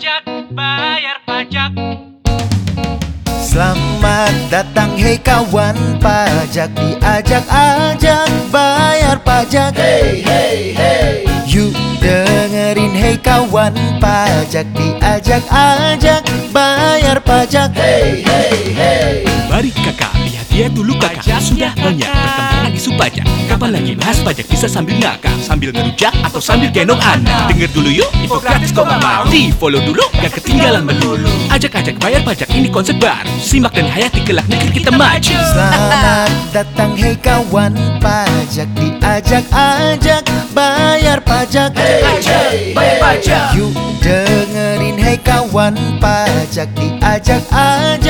pajak, bayar pajak. Selamat datang hei kawan pajak diajak-ajak bayar pajak. Hey hey hey. Yuk dengerin hei kawan pajak diajak-ajak bayar pajak. Hey hey hey kakak Sudah banyak perkembangan isu pajak Kapan lagi bahas pajak bisa sambil ngakak Sambil ngerujak atau sambil gendong anak Dengar dulu yuk, info gratis kok gak mau? Di follow dulu, gak ketinggalan melulu Ajak-ajak bayar pajak ini konsep baru. Simak dan hayati kelak negeri kita maju. Selamat datang hei kawan Pajak. Diajak-ajak bayar pajak. Hey, bayar pajak. Yuk dengerin hei kawan Pajak. Diajak-ajak